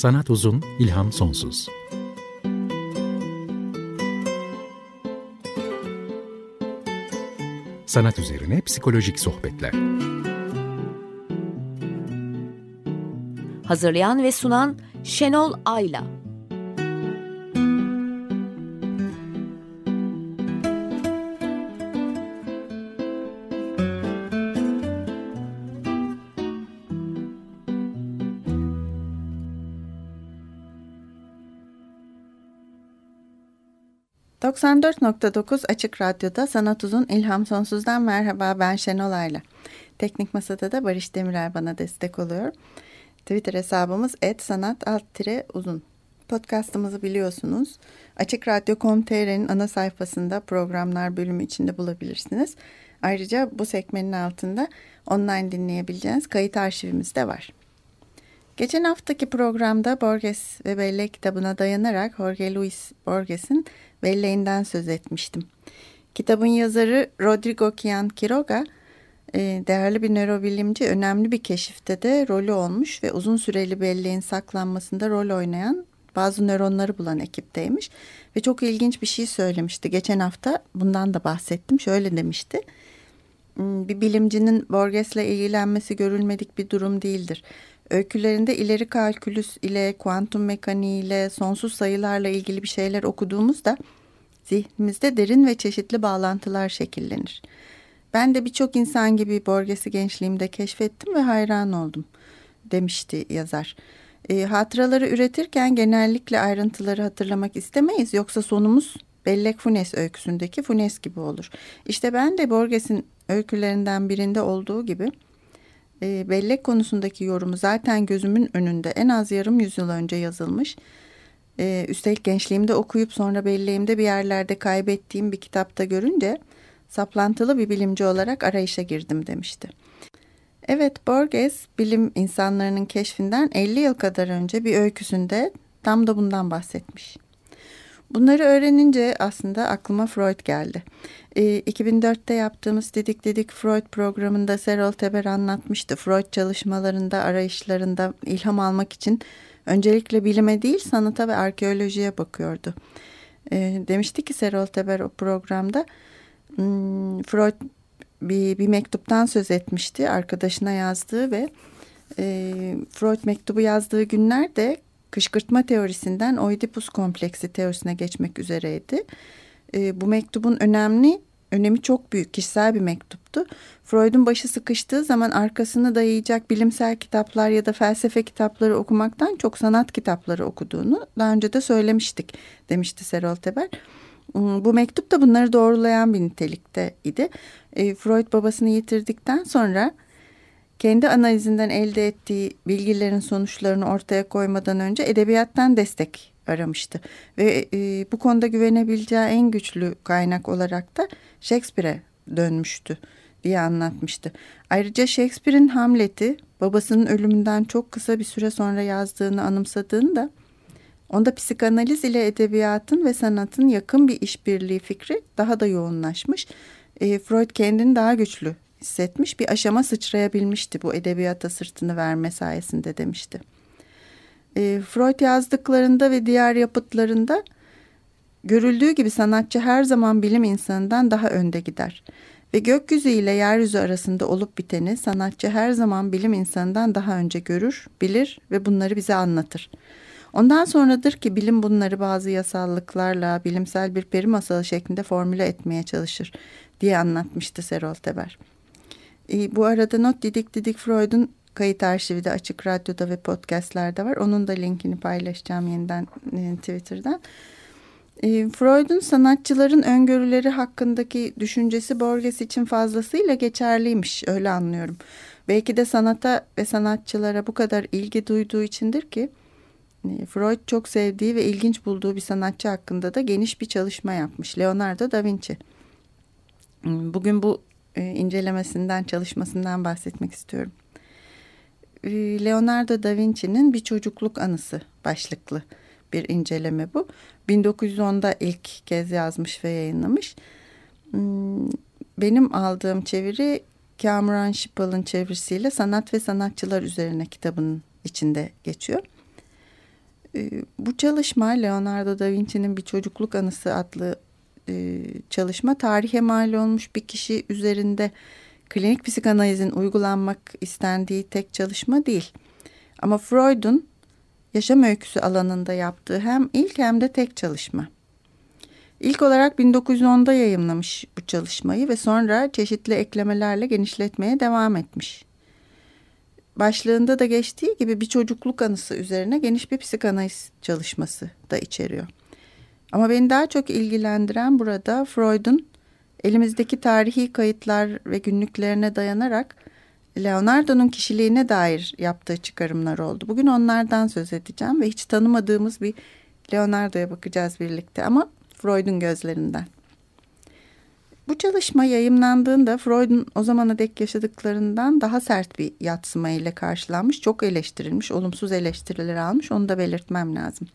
Sanat uzun, ilham sonsuz. Sanat üzerine psikolojik sohbetler. Hazırlayan ve sunan Şenol Ayla. 94.9 Açık Radyo'da Sanat Uzun İlham Sonsuz'dan merhaba ben Şenol Ayla. Teknik Masada da Barış Demirer bana destek oluyor. Twitter hesabımız @sanat_uzun. Podcast'ımızı biliyorsunuz. Açık Radyo.com.tr'nin ana sayfasında programlar bölümü içinde bulabilirsiniz. Ayrıca bu sekmenin altında online dinleyebileceğiniz kayıt arşivimiz de var. Geçen haftaki programda Borges ve Bellek kitabına dayanarak Jorge Luis Borges'in belleğinden söz etmiştim. Kitabın yazarı Rodrigo Kian Quiroga e, değerli bir nörobilimci önemli bir keşifte de rolü olmuş ve uzun süreli belleğin saklanmasında rol oynayan bazı nöronları bulan ekipteymiş ve çok ilginç bir şey söylemişti. Geçen hafta bundan da bahsettim. Şöyle demişti. Hmm, bir bilimcinin Borges'le ilgilenmesi görülmedik bir durum değildir. Öykülerinde ileri kalkülüs ile, kuantum mekaniği ile, sonsuz sayılarla ilgili bir şeyler okuduğumuzda zihnimizde derin ve çeşitli bağlantılar şekillenir. Ben de birçok insan gibi Borges'i gençliğimde keşfettim ve hayran oldum demişti yazar. E, hatıraları üretirken genellikle ayrıntıları hatırlamak istemeyiz yoksa sonumuz Bellek Funes öyküsündeki Funes gibi olur. İşte ben de Borges'in öykülerinden birinde olduğu gibi e, bellek konusundaki yorumu zaten gözümün önünde en az yarım yüzyıl önce yazılmış. E, üstelik gençliğimde okuyup sonra belleğimde bir yerlerde kaybettiğim bir kitapta görünce saplantılı bir bilimci olarak arayışa girdim demişti. Evet Borges bilim insanlarının keşfinden 50 yıl kadar önce bir öyküsünde tam da bundan bahsetmiş. Bunları öğrenince aslında aklıma Freud geldi. E, 2004'te yaptığımız Dedik Dedik Freud programında Serol Teber anlatmıştı. Freud çalışmalarında, arayışlarında ilham almak için öncelikle bilime değil sanata ve arkeolojiye bakıyordu. E, demişti ki Serol Teber o programda hmm, Freud bir, bir mektuptan söz etmişti arkadaşına yazdığı ve e, Freud mektubu yazdığı günlerde kışkırtma teorisinden Oedipus kompleksi teorisine geçmek üzereydi. E, bu mektubun önemli, önemi çok büyük, kişisel bir mektuptu. Freud'un başı sıkıştığı zaman arkasını dayayacak bilimsel kitaplar ya da felsefe kitapları okumaktan çok sanat kitapları okuduğunu daha önce de söylemiştik demişti Serol Teber. Hmm, bu mektup da bunları doğrulayan bir nitelikte idi. E, Freud babasını yitirdikten sonra kendi analizinden elde ettiği bilgilerin sonuçlarını ortaya koymadan önce edebiyattan destek aramıştı. Ve e, bu konuda güvenebileceği en güçlü kaynak olarak da Shakespeare'e dönmüştü diye anlatmıştı. Ayrıca Shakespeare'in Hamlet'i babasının ölümünden çok kısa bir süre sonra yazdığını anımsadığında onda psikanaliz ile edebiyatın ve sanatın yakın bir işbirliği fikri daha da yoğunlaşmış. E, Freud kendini daha güçlü hissetmiş bir aşama sıçrayabilmişti bu edebiyata sırtını verme sayesinde demişti. E, Freud yazdıklarında ve diğer yapıtlarında görüldüğü gibi sanatçı her zaman bilim insanından daha önde gider. Ve gökyüzü ile yeryüzü arasında olup biteni sanatçı her zaman bilim insanından daha önce görür, bilir ve bunları bize anlatır. Ondan sonradır ki bilim bunları bazı yasallıklarla bilimsel bir peri masalı şeklinde formüle etmeye çalışır diye anlatmıştı Serol Teber. E, bu arada Not Didik Didik Freud'un kayıt arşivi de Açık Radyo'da ve podcastlerde var. Onun da linkini paylaşacağım yeniden e, Twitter'dan. E, Freud'un sanatçıların öngörüleri hakkındaki düşüncesi Borges için fazlasıyla geçerliymiş öyle anlıyorum. Belki de sanata ve sanatçılara bu kadar ilgi duyduğu içindir ki e, Freud çok sevdiği ve ilginç bulduğu bir sanatçı hakkında da geniş bir çalışma yapmış. Leonardo da Vinci. Hmm, bugün bu e, incelemesinden, çalışmasından bahsetmek istiyorum. E, Leonardo da Vinci'nin bir çocukluk anısı başlıklı bir inceleme bu. 1910'da ilk kez yazmış ve yayınlamış. Hmm, benim aldığım çeviri Cameron Shippel'ın çevirisiyle Sanat ve Sanatçılar üzerine kitabının içinde geçiyor. E, bu çalışma Leonardo da Vinci'nin bir çocukluk anısı adlı e, çalışma tarihe mal olmuş bir kişi üzerinde klinik psikanalizin uygulanmak istendiği tek çalışma değil. Ama Freud'un yaşam öyküsü alanında yaptığı hem ilk hem de tek çalışma. İlk olarak 1910'da yayımlamış bu çalışmayı ve sonra çeşitli eklemelerle genişletmeye devam etmiş. Başlığında da geçtiği gibi bir çocukluk anısı üzerine geniş bir psikanaliz çalışması da içeriyor. Ama beni daha çok ilgilendiren burada Freud'un elimizdeki tarihi kayıtlar ve günlüklerine dayanarak Leonardo'nun kişiliğine dair yaptığı çıkarımlar oldu. Bugün onlardan söz edeceğim ve hiç tanımadığımız bir Leonardo'ya bakacağız birlikte ama Freud'un gözlerinden. Bu çalışma yayımlandığında Freud'un o zamana dek yaşadıklarından daha sert bir yatsıma ile karşılanmış, çok eleştirilmiş, olumsuz eleştiriler almış. Onu da belirtmem lazım.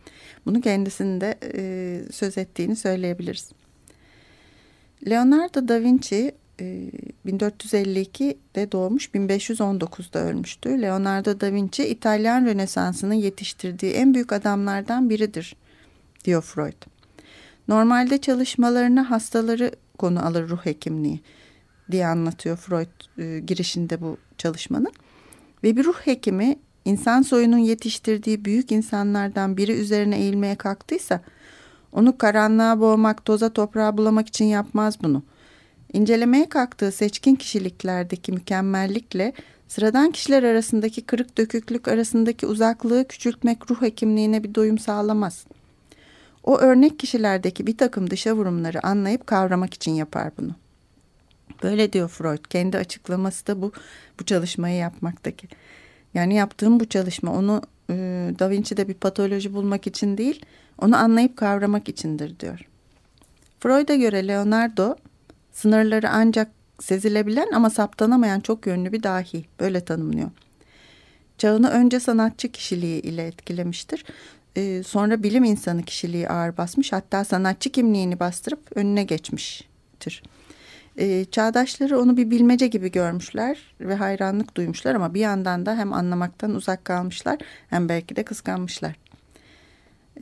Bunu kendisinde e, söz ettiğini söyleyebiliriz. Leonardo da Vinci e, 1452'de doğmuş, 1519'da ölmüştü. Leonardo da Vinci İtalyan Rönesansı'nın yetiştirdiği en büyük adamlardan biridir, diyor Freud. Normalde çalışmalarını hastaları konu alır ruh hekimliği diye anlatıyor Freud e, girişinde bu çalışmanın. Ve bir ruh hekimi insan soyunun yetiştirdiği büyük insanlardan biri üzerine eğilmeye kalktıysa onu karanlığa boğmak, toza toprağa bulamak için yapmaz bunu. İncelemeye kalktığı seçkin kişiliklerdeki mükemmellikle sıradan kişiler arasındaki kırık döküklük arasındaki uzaklığı küçültmek ruh hekimliğine bir doyum sağlamaz. O örnek kişilerdeki bir takım dışa vurumları anlayıp kavramak için yapar bunu. Böyle diyor Freud. Kendi açıklaması da bu bu çalışmayı yapmaktaki. Yani yaptığım bu çalışma onu e, Da Vinci'de bir patoloji bulmak için değil, onu anlayıp kavramak içindir diyor. Freud'a göre Leonardo sınırları ancak sezilebilen ama saptanamayan çok yönlü bir dahi. Böyle tanımlıyor. Çağını önce sanatçı kişiliği ile etkilemiştir. Ee, sonra bilim insanı kişiliği ağır basmış. Hatta sanatçı kimliğini bastırıp önüne geçmiştir. Ee, çağdaşları onu bir bilmece gibi görmüşler ve hayranlık duymuşlar ama bir yandan da hem anlamaktan uzak kalmışlar hem belki de kıskanmışlar.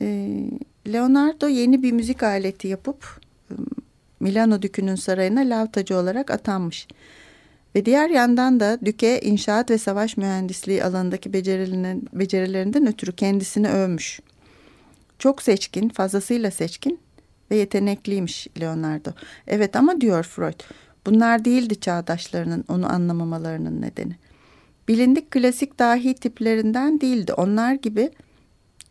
Ee, Leonardo yeni bir müzik aleti yapıp ıı, Milano Dükü'nün sarayına lavtacı olarak atanmış. Ve diğer yandan da Düke inşaat ve savaş mühendisliği alanındaki becerilerinden, ötürü kendisini övmüş. Çok seçkin, fazlasıyla seçkin ve yetenekliymiş Leonardo. Evet ama diyor Freud, bunlar değildi çağdaşlarının onu anlamamalarının nedeni. Bilindik klasik dahi tiplerinden değildi. Onlar gibi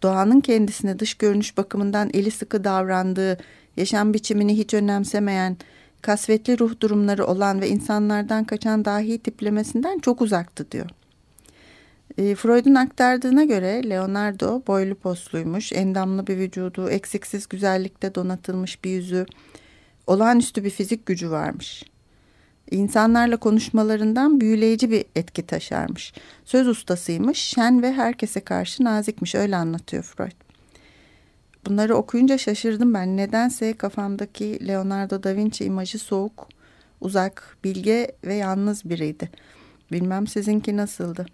doğanın kendisine dış görünüş bakımından eli sıkı davrandığı, yaşam biçimini hiç önemsemeyen, kasvetli ruh durumları olan ve insanlardan kaçan dahi tiplemesinden çok uzaktı diyor. E, Freud'un aktardığına göre Leonardo boylu posluymuş, endamlı bir vücudu, eksiksiz güzellikte donatılmış bir yüzü, olağanüstü bir fizik gücü varmış. İnsanlarla konuşmalarından büyüleyici bir etki taşarmış. Söz ustasıymış, şen ve herkese karşı nazikmiş öyle anlatıyor Freud. Bunları okuyunca şaşırdım ben. Nedense kafamdaki Leonardo da Vinci imajı soğuk, uzak, bilge ve yalnız biriydi. Bilmem sizinki nasıldı.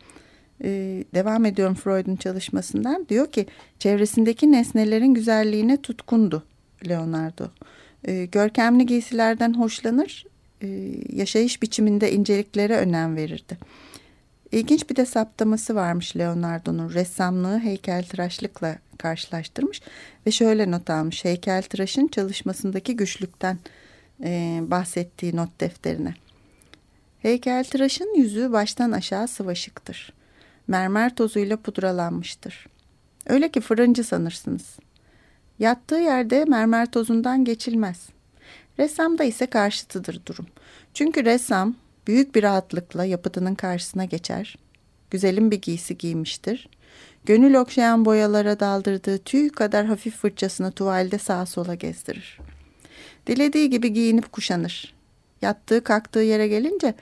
Ee, devam ediyorum Freud'un çalışmasından. Diyor ki çevresindeki nesnelerin güzelliğine tutkundu Leonardo. Ee, görkemli giysilerden hoşlanır, e, yaşayış biçiminde inceliklere önem verirdi. İlginç bir de saptaması varmış Leonardo'nun ressamlığı heykeltıraşlıkla karşılaştırmış ve şöyle not almış heykeltıraşın çalışmasındaki güçlükten e, bahsettiği not defterine. Heykeltıraşın yüzü baştan aşağı sıvaşıktır. Mermer tozuyla pudralanmıştır. Öyle ki fırıncı sanırsınız. Yattığı yerde mermer tozundan geçilmez. Ressamda ise karşıtıdır durum. Çünkü ressam büyük bir rahatlıkla yapıtının karşısına geçer. Güzelim bir giysi giymiştir. Gönül okşayan boyalara daldırdığı tüy kadar hafif fırçasını tuvalde sağa sola gezdirir. Dilediği gibi giyinip kuşanır. Yattığı kalktığı yere gelince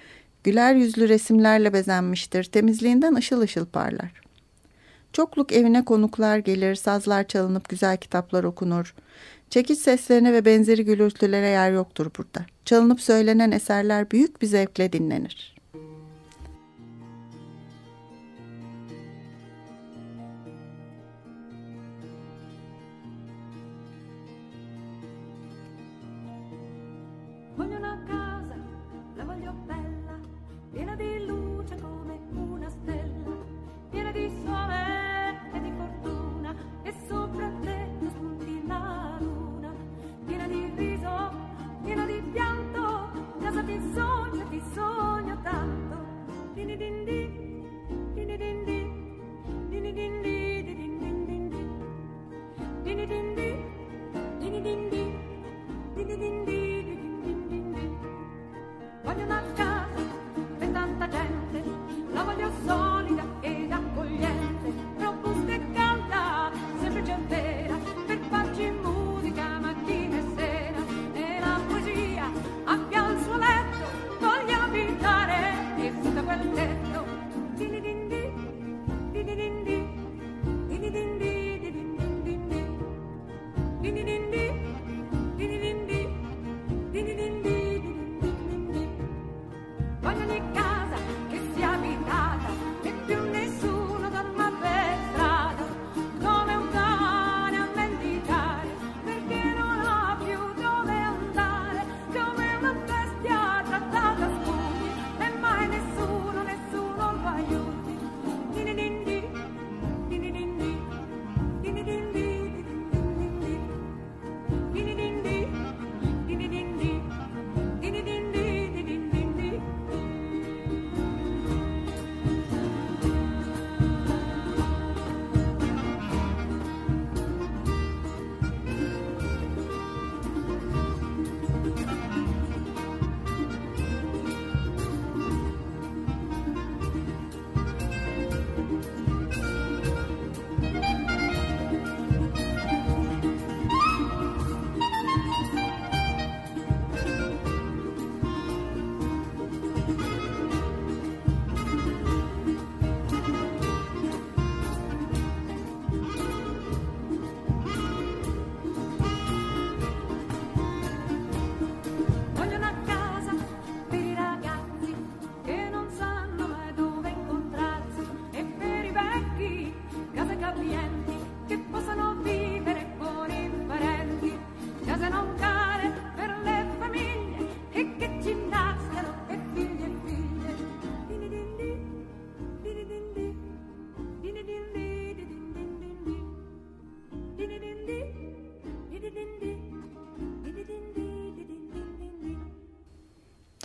güler yüzlü resimlerle bezenmiştir. Temizliğinden ışıl ışıl parlar. Çokluk evine konuklar gelir, sazlar çalınıp güzel kitaplar okunur. Çekiç seslerine ve benzeri gürültülere yer yoktur burada. Çalınıp söylenen eserler büyük bir zevkle dinlenir. What do you love?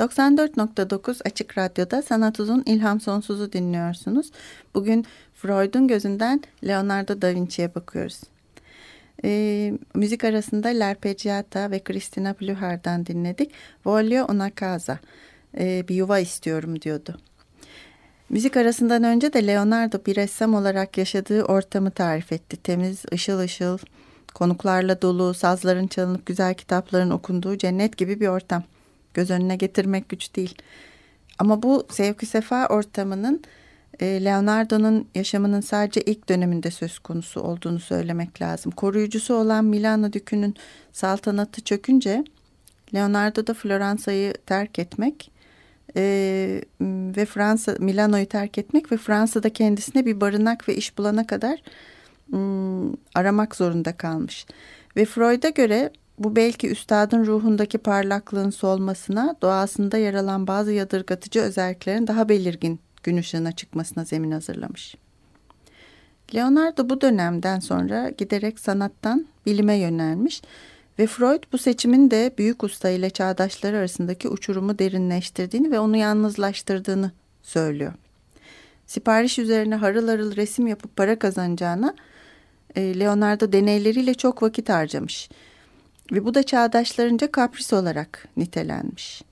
94.9 Açık Radyo'da Sanat Uzun İlham Sonsuz'u dinliyorsunuz. Bugün Freud'un gözünden Leonardo da Vinci'ye bakıyoruz. E, müzik arasında L'Arpeggiata ve Christina Pluhar'dan dinledik. Voglio una casa, e, bir yuva istiyorum diyordu. Müzik arasından önce de Leonardo bir ressam olarak yaşadığı ortamı tarif etti. Temiz, ışıl ışıl, konuklarla dolu, sazların çalınıp güzel kitapların okunduğu cennet gibi bir ortam göz önüne getirmek güç değil. Ama bu zevk sefa ortamının e, Leonardo'nun yaşamının sadece ilk döneminde söz konusu olduğunu söylemek lazım. Koruyucusu olan Milano dükünün saltanatı çökünce Leonardo da Floransa'yı terk etmek e, ve Fransa Milano'yu terk etmek ve Fransa'da kendisine bir barınak ve iş bulana kadar m, aramak zorunda kalmış. Ve Freud'a göre bu belki üstadın ruhundaki parlaklığın solmasına, doğasında yer alan bazı yadırgatıcı özelliklerin daha belirgin gün ışığına çıkmasına zemin hazırlamış. Leonardo bu dönemden sonra giderek sanattan bilime yönelmiş ve Freud bu seçimin de büyük usta ile çağdaşları arasındaki uçurumu derinleştirdiğini ve onu yalnızlaştırdığını söylüyor. Sipariş üzerine harıl harıl resim yapıp para kazanacağına e, Leonardo deneyleriyle çok vakit harcamış. Ve bu da çağdaşlarınca kapris olarak nitelenmiş.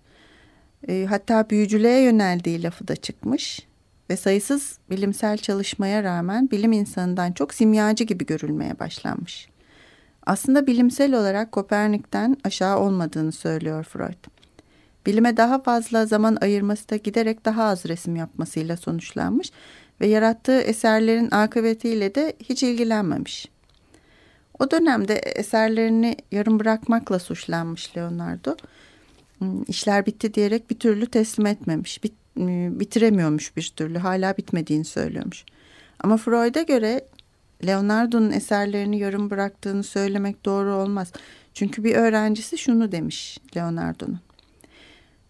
E, hatta büyücülüğe yöneldiği lafı da çıkmış ve sayısız bilimsel çalışmaya rağmen bilim insanından çok simyacı gibi görülmeye başlanmış. Aslında bilimsel olarak Kopernik'ten aşağı olmadığını söylüyor Freud. Bilime daha fazla zaman ayırması da giderek daha az resim yapmasıyla sonuçlanmış ve yarattığı eserlerin akıbetiyle de hiç ilgilenmemiş. O dönemde eserlerini yarım bırakmakla suçlanmış Leonardo. Hmm, işler bitti diyerek bir türlü teslim etmemiş. Bit, ıı, bitiremiyormuş bir türlü. Hala bitmediğini söylüyormuş. Ama Freud'a göre Leonardo'nun eserlerini yarım bıraktığını söylemek doğru olmaz. Çünkü bir öğrencisi şunu demiş Leonardo'nun.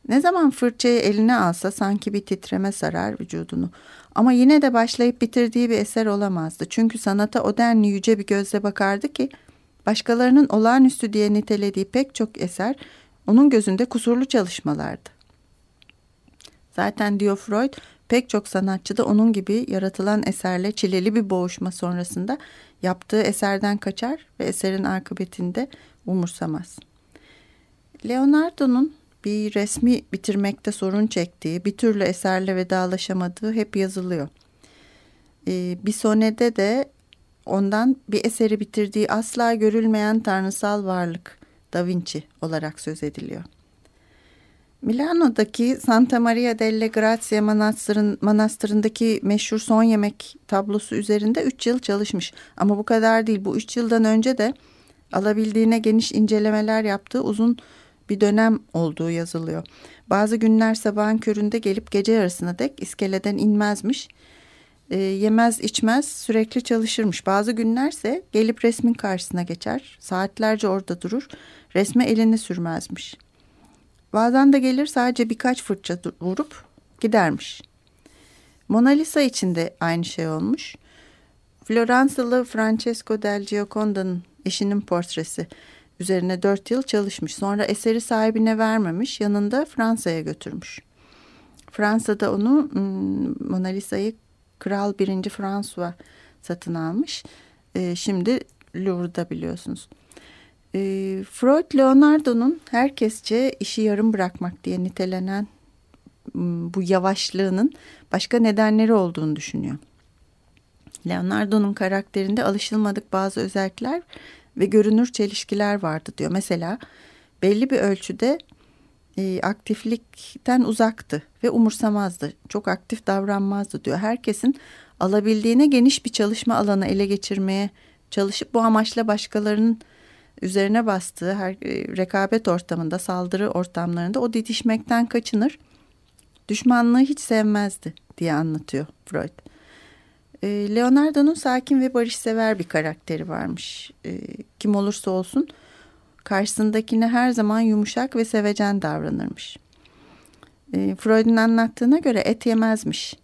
Ne zaman fırçayı eline alsa sanki bir titreme sarar vücudunu. Ama yine de başlayıp bitirdiği bir eser olamazdı. Çünkü sanata o denli yüce bir gözle bakardı ki başkalarının olağanüstü diye nitelediği pek çok eser onun gözünde kusurlu çalışmalardı. Zaten diyor Freud pek çok sanatçı da onun gibi yaratılan eserle çileli bir boğuşma sonrasında yaptığı eserden kaçar ve eserin akıbetinde umursamaz. Leonardo'nun bir resmi bitirmekte sorun çektiği, bir türlü eserle vedalaşamadığı hep yazılıyor. Ee, bir sonede de ondan bir eseri bitirdiği asla görülmeyen tanrısal varlık Da Vinci olarak söz ediliyor. Milano'daki Santa Maria delle Grazie Manastırın, Manastırı'ndaki meşhur son yemek tablosu üzerinde 3 yıl çalışmış. Ama bu kadar değil. Bu 3 yıldan önce de alabildiğine geniş incelemeler yaptığı uzun bir dönem olduğu yazılıyor. Bazı günler sabahın köründe gelip gece yarısına dek iskeleden inmezmiş. E, yemez içmez sürekli çalışırmış. Bazı günlerse gelip resmin karşısına geçer. Saatlerce orada durur. Resme elini sürmezmiş. Bazen de gelir sadece birkaç fırça vurup gidermiş. Mona Lisa için de aynı şey olmuş. Floransalı Francesco del Giaconda'nın eşinin portresi üzerine dört yıl çalışmış. Sonra eseri sahibine vermemiş, yanında Fransa'ya götürmüş. Fransa'da onu Mona Lisa'yı Kral 1. François satın almış. Şimdi Louvre'da biliyorsunuz. Freud Leonardo'nun herkesçe işi yarım bırakmak diye nitelenen bu yavaşlığının başka nedenleri olduğunu düşünüyor. Leonardo'nun karakterinde alışılmadık bazı özellikler ve görünür çelişkiler vardı diyor. Mesela belli bir ölçüde e, aktiflikten uzaktı ve umursamazdı. Çok aktif davranmazdı diyor. Herkesin alabildiğine geniş bir çalışma alanı ele geçirmeye çalışıp bu amaçla başkalarının üzerine bastığı her e, rekabet ortamında, saldırı ortamlarında o didişmekten kaçınır. Düşmanlığı hiç sevmezdi diye anlatıyor Freud. E, Leonardo'nun sakin ve barışsever bir karakteri varmış. E, kim olursa olsun karşısındakine her zaman yumuşak ve sevecen davranırmış. E, Freud'un anlattığına göre et yemezmiş.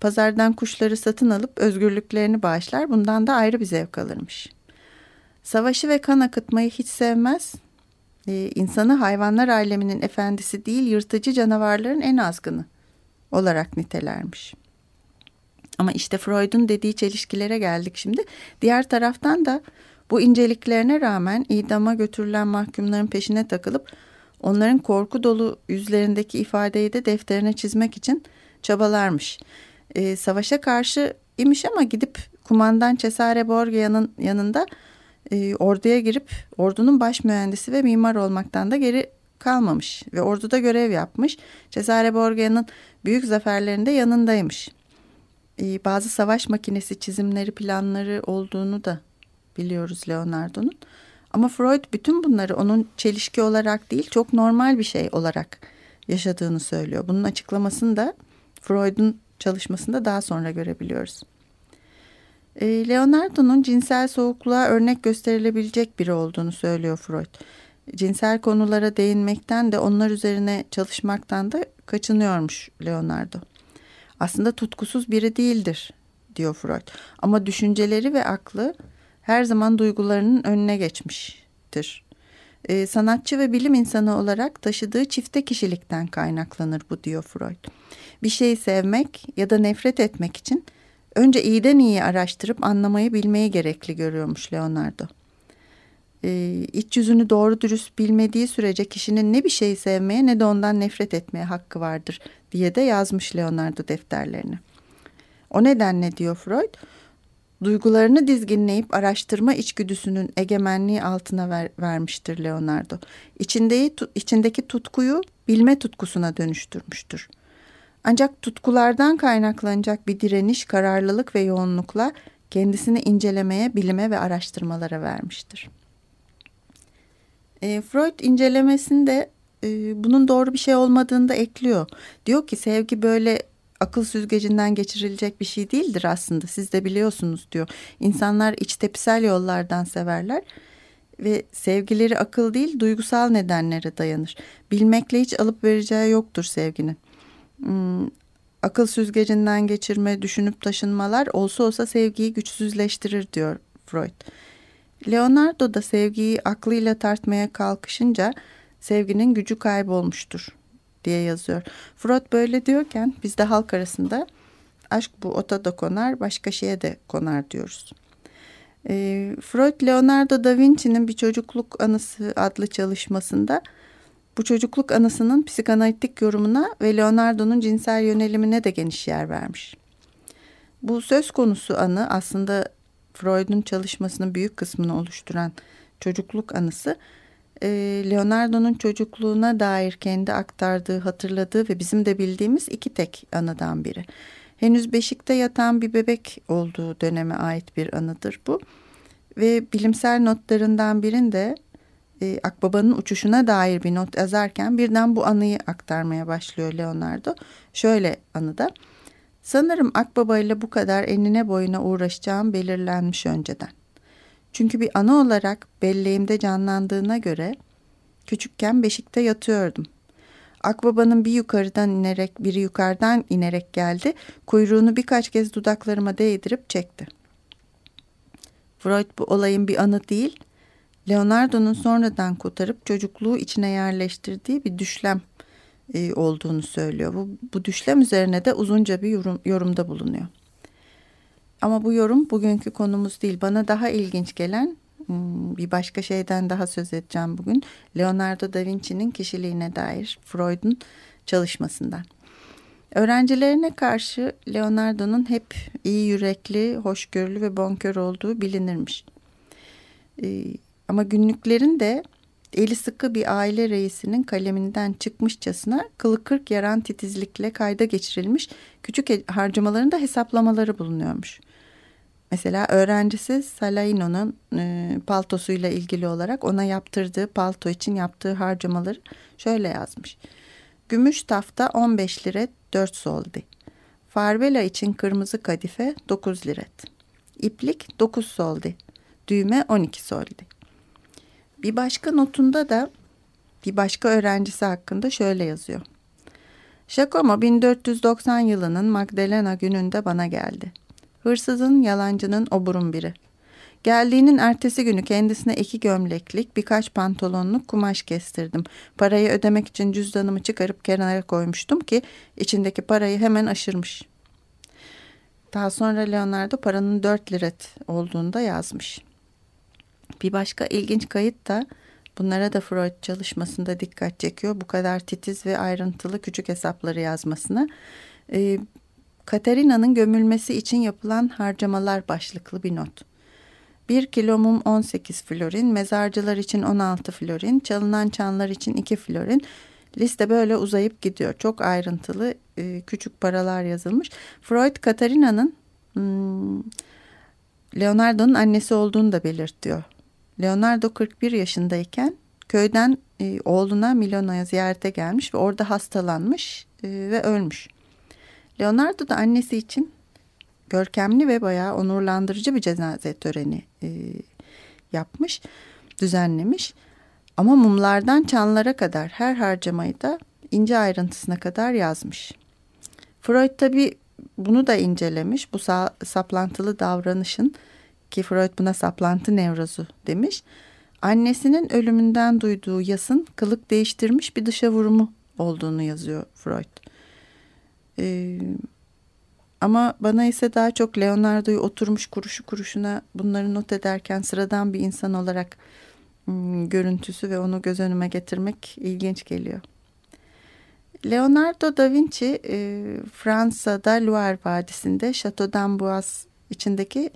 Pazardan kuşları satın alıp özgürlüklerini bağışlar bundan da ayrı bir zevk alırmış. Savaşı ve kan akıtmayı hiç sevmez. E, insanı hayvanlar aleminin efendisi değil yırtıcı canavarların en azgını olarak nitelermiş. Ama işte Freud'un dediği çelişkilere geldik şimdi. Diğer taraftan da bu inceliklerine rağmen idama götürülen mahkumların peşine takılıp onların korku dolu yüzlerindeki ifadeyi de defterine çizmek için çabalarmış. E, savaşa karşı imiş ama gidip kumandan Cesare Borgia'nın yanında e, orduya girip ordunun baş mühendisi ve mimar olmaktan da geri kalmamış ve orduda görev yapmış. Cesare Borgia'nın büyük zaferlerinde yanındaymış. E, bazı savaş makinesi çizimleri, planları olduğunu da biliyoruz Leonardo'nun. Ama Freud bütün bunları onun çelişki olarak değil çok normal bir şey olarak yaşadığını söylüyor. Bunun açıklamasını da Freud'un çalışmasında daha sonra görebiliyoruz. E, Leonardo'nun cinsel soğukluğa örnek gösterilebilecek biri olduğunu söylüyor Freud. Cinsel konulara değinmekten de onlar üzerine çalışmaktan da kaçınıyormuş Leonardo. Aslında tutkusuz biri değildir diyor Freud. Ama düşünceleri ve aklı her zaman duygularının önüne geçmiştir. Ee, sanatçı ve bilim insanı olarak taşıdığı çifte kişilikten kaynaklanır bu diyor Freud. Bir şeyi sevmek ya da nefret etmek için önce iyiden iyi araştırıp anlamayı bilmeyi gerekli görüyormuş Leonardo. Ee, iç yüzünü doğru dürüst bilmediği sürece kişinin ne bir şeyi sevmeye ne de ondan nefret etmeye hakkı vardır diye de yazmış Leonardo defterlerini. O nedenle diyor Freud, duygularını dizginleyip araştırma içgüdüsünün egemenliği altına ver, vermiştir Leonardo. İçindeyi, içindeki tutkuyu bilme tutkusuna dönüştürmüştür. Ancak tutkulardan kaynaklanacak bir direniş, kararlılık ve yoğunlukla kendisini incelemeye, bilime ve araştırmalara vermiştir. E, Freud incelemesinde e, bunun doğru bir şey olmadığını da ekliyor. Diyor ki sevgi böyle akıl süzgecinden geçirilecek bir şey değildir aslında. Siz de biliyorsunuz diyor. İnsanlar iç tepsel yollardan severler. ve sevgileri akıl değil duygusal nedenlere dayanır. Bilmekle hiç alıp vereceği yoktur sevginin. Hmm, akıl süzgecinden geçirme, düşünüp taşınmalar olsa olsa sevgiyi güçsüzleştirir diyor Freud. Leonardo da sevgiyi aklıyla tartmaya kalkışınca sevginin gücü kaybolmuştur diye yazıyor. Freud böyle diyorken biz de halk arasında aşk bu ota da konar başka şeye de konar diyoruz. E, Freud Leonardo da Vinci'nin bir çocukluk anısı adlı çalışmasında bu çocukluk anısının psikanalitik yorumuna ve Leonardo'nun cinsel yönelimine de geniş yer vermiş. Bu söz konusu anı aslında Freud'un çalışmasının büyük kısmını oluşturan çocukluk anısı e, Leonardo'nun çocukluğuna dair kendi aktardığı, hatırladığı ve bizim de bildiğimiz iki tek anıdan biri. Henüz beşikte yatan bir bebek olduğu döneme ait bir anıdır bu. Ve bilimsel notlarından birinde e, Akbaba'nın uçuşuna dair bir not yazarken birden bu anıyı aktarmaya başlıyor Leonardo. Şöyle anıda. Sanırım Akbaba ile bu kadar enine boyuna uğraşacağım belirlenmiş önceden. Çünkü bir ana olarak belleğimde canlandığına göre küçükken beşikte yatıyordum. Akbaba'nın bir yukarıdan inerek biri yukarıdan inerek geldi. Kuyruğunu birkaç kez dudaklarıma değdirip çekti. Freud bu olayın bir anı değil, Leonardo'nun sonradan kotarıp çocukluğu içine yerleştirdiği bir düşlem e, olduğunu söylüyor. Bu, bu düşlem üzerine de uzunca bir yorum, yorumda bulunuyor. Ama bu yorum bugünkü konumuz değil. Bana daha ilginç gelen hmm, bir başka şeyden daha söz edeceğim bugün. Leonardo da Vinci'nin kişiliğine dair Freud'un çalışmasından. Öğrencilerine karşı Leonardo'nun hep iyi yürekli, hoşgörülü ve bonkör olduğu bilinirmiş. Ee, ama günlüklerin de eli sıkı bir aile reisinin kaleminden çıkmışçasına kılı kırk yaran titizlikle kayda geçirilmiş küçük harcamalarında hesaplamaları bulunuyormuş. Mesela öğrencisi Salaino'nun e, paltosuyla ilgili olarak ona yaptırdığı palto için yaptığı harcamaları şöyle yazmış. Gümüş tafta 15 liret 4 soldi. Farbela için kırmızı kadife 9 liret. İplik 9 soldi. Düğme 12 soldi. Bir başka notunda da bir başka öğrencisi hakkında şöyle yazıyor. Giacomo 1490 yılının Magdalena gününde bana geldi. Hırsızın, yalancının oburun biri. Geldiğinin ertesi günü kendisine iki gömleklik, birkaç pantolonluk kumaş kestirdim. Parayı ödemek için cüzdanımı çıkarıp kenara koymuştum ki içindeki parayı hemen aşırmış. Daha sonra Leonardo paranın dört liret olduğunu da yazmış. Bir başka ilginç kayıt da bunlara da Freud çalışmasında dikkat çekiyor. Bu kadar titiz ve ayrıntılı küçük hesapları yazmasına. Ee, Katarina'nın gömülmesi için yapılan harcamalar başlıklı bir not. 1 kilo mum 18 florin, mezarcılar için 16 florin, çalınan çanlar için 2 florin. Liste böyle uzayıp gidiyor. Çok ayrıntılı e, küçük paralar yazılmış. Freud Katarina'nın hmm, Leonardo'nun annesi olduğunu da belirtiyor. Leonardo 41 yaşındayken köyden e, oğluna Milano'ya ziyarete gelmiş ve orada hastalanmış e, ve ölmüş. Leonardo da annesi için görkemli ve bayağı onurlandırıcı bir cenaze töreni e, yapmış, düzenlemiş. Ama mumlardan çanlara kadar her harcamayı da ince ayrıntısına kadar yazmış. Freud tabi bunu da incelemiş. Bu saplantılı davranışın ki Freud buna saplantı nevrozu demiş. Annesinin ölümünden duyduğu yasın kılık değiştirmiş bir dışa vurumu olduğunu yazıyor Freud. Ee, ama bana ise daha çok Leonardo'yu oturmuş kuruşu kuruşuna bunları not ederken sıradan bir insan olarak hmm, görüntüsü ve onu göz önüme getirmek ilginç geliyor. Leonardo da Vinci e, Fransa'da Loire Vadisi'nde Chateau d'Amboise içindeki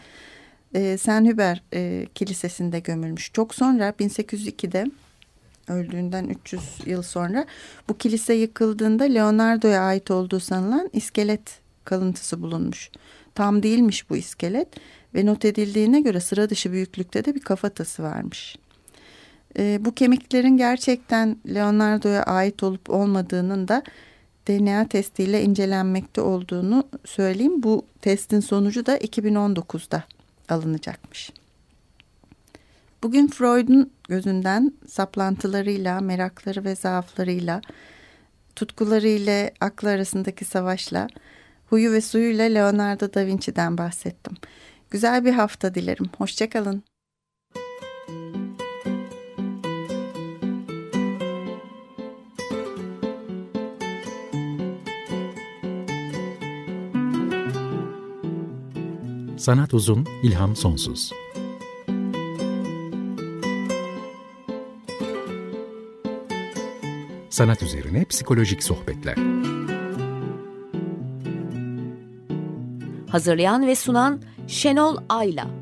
e, Saint Hubert e, Kilisesi'nde gömülmüş. Çok sonra 1802'de öldüğünden 300 yıl sonra bu kilise yıkıldığında Leonardo'ya ait olduğu sanılan iskelet kalıntısı bulunmuş. Tam değilmiş bu iskelet ve not edildiğine göre sıra dışı büyüklükte de bir kafatası varmış. E, bu kemiklerin gerçekten Leonardo'ya ait olup olmadığının da DNA testiyle incelenmekte olduğunu söyleyeyim. Bu testin sonucu da 2019'da alınacakmış. Bugün Freud'un gözünden saplantılarıyla, merakları ve zaaflarıyla, tutkuları ile aklı arasındaki savaşla, huyu ve suyuyla Leonardo da Vinci'den bahsettim. Güzel bir hafta dilerim. Hoşçakalın. Sanat uzun, ilham sonsuz. Sanat üzerine psikolojik sohbetler. Hazırlayan ve sunan Şenol Ayla.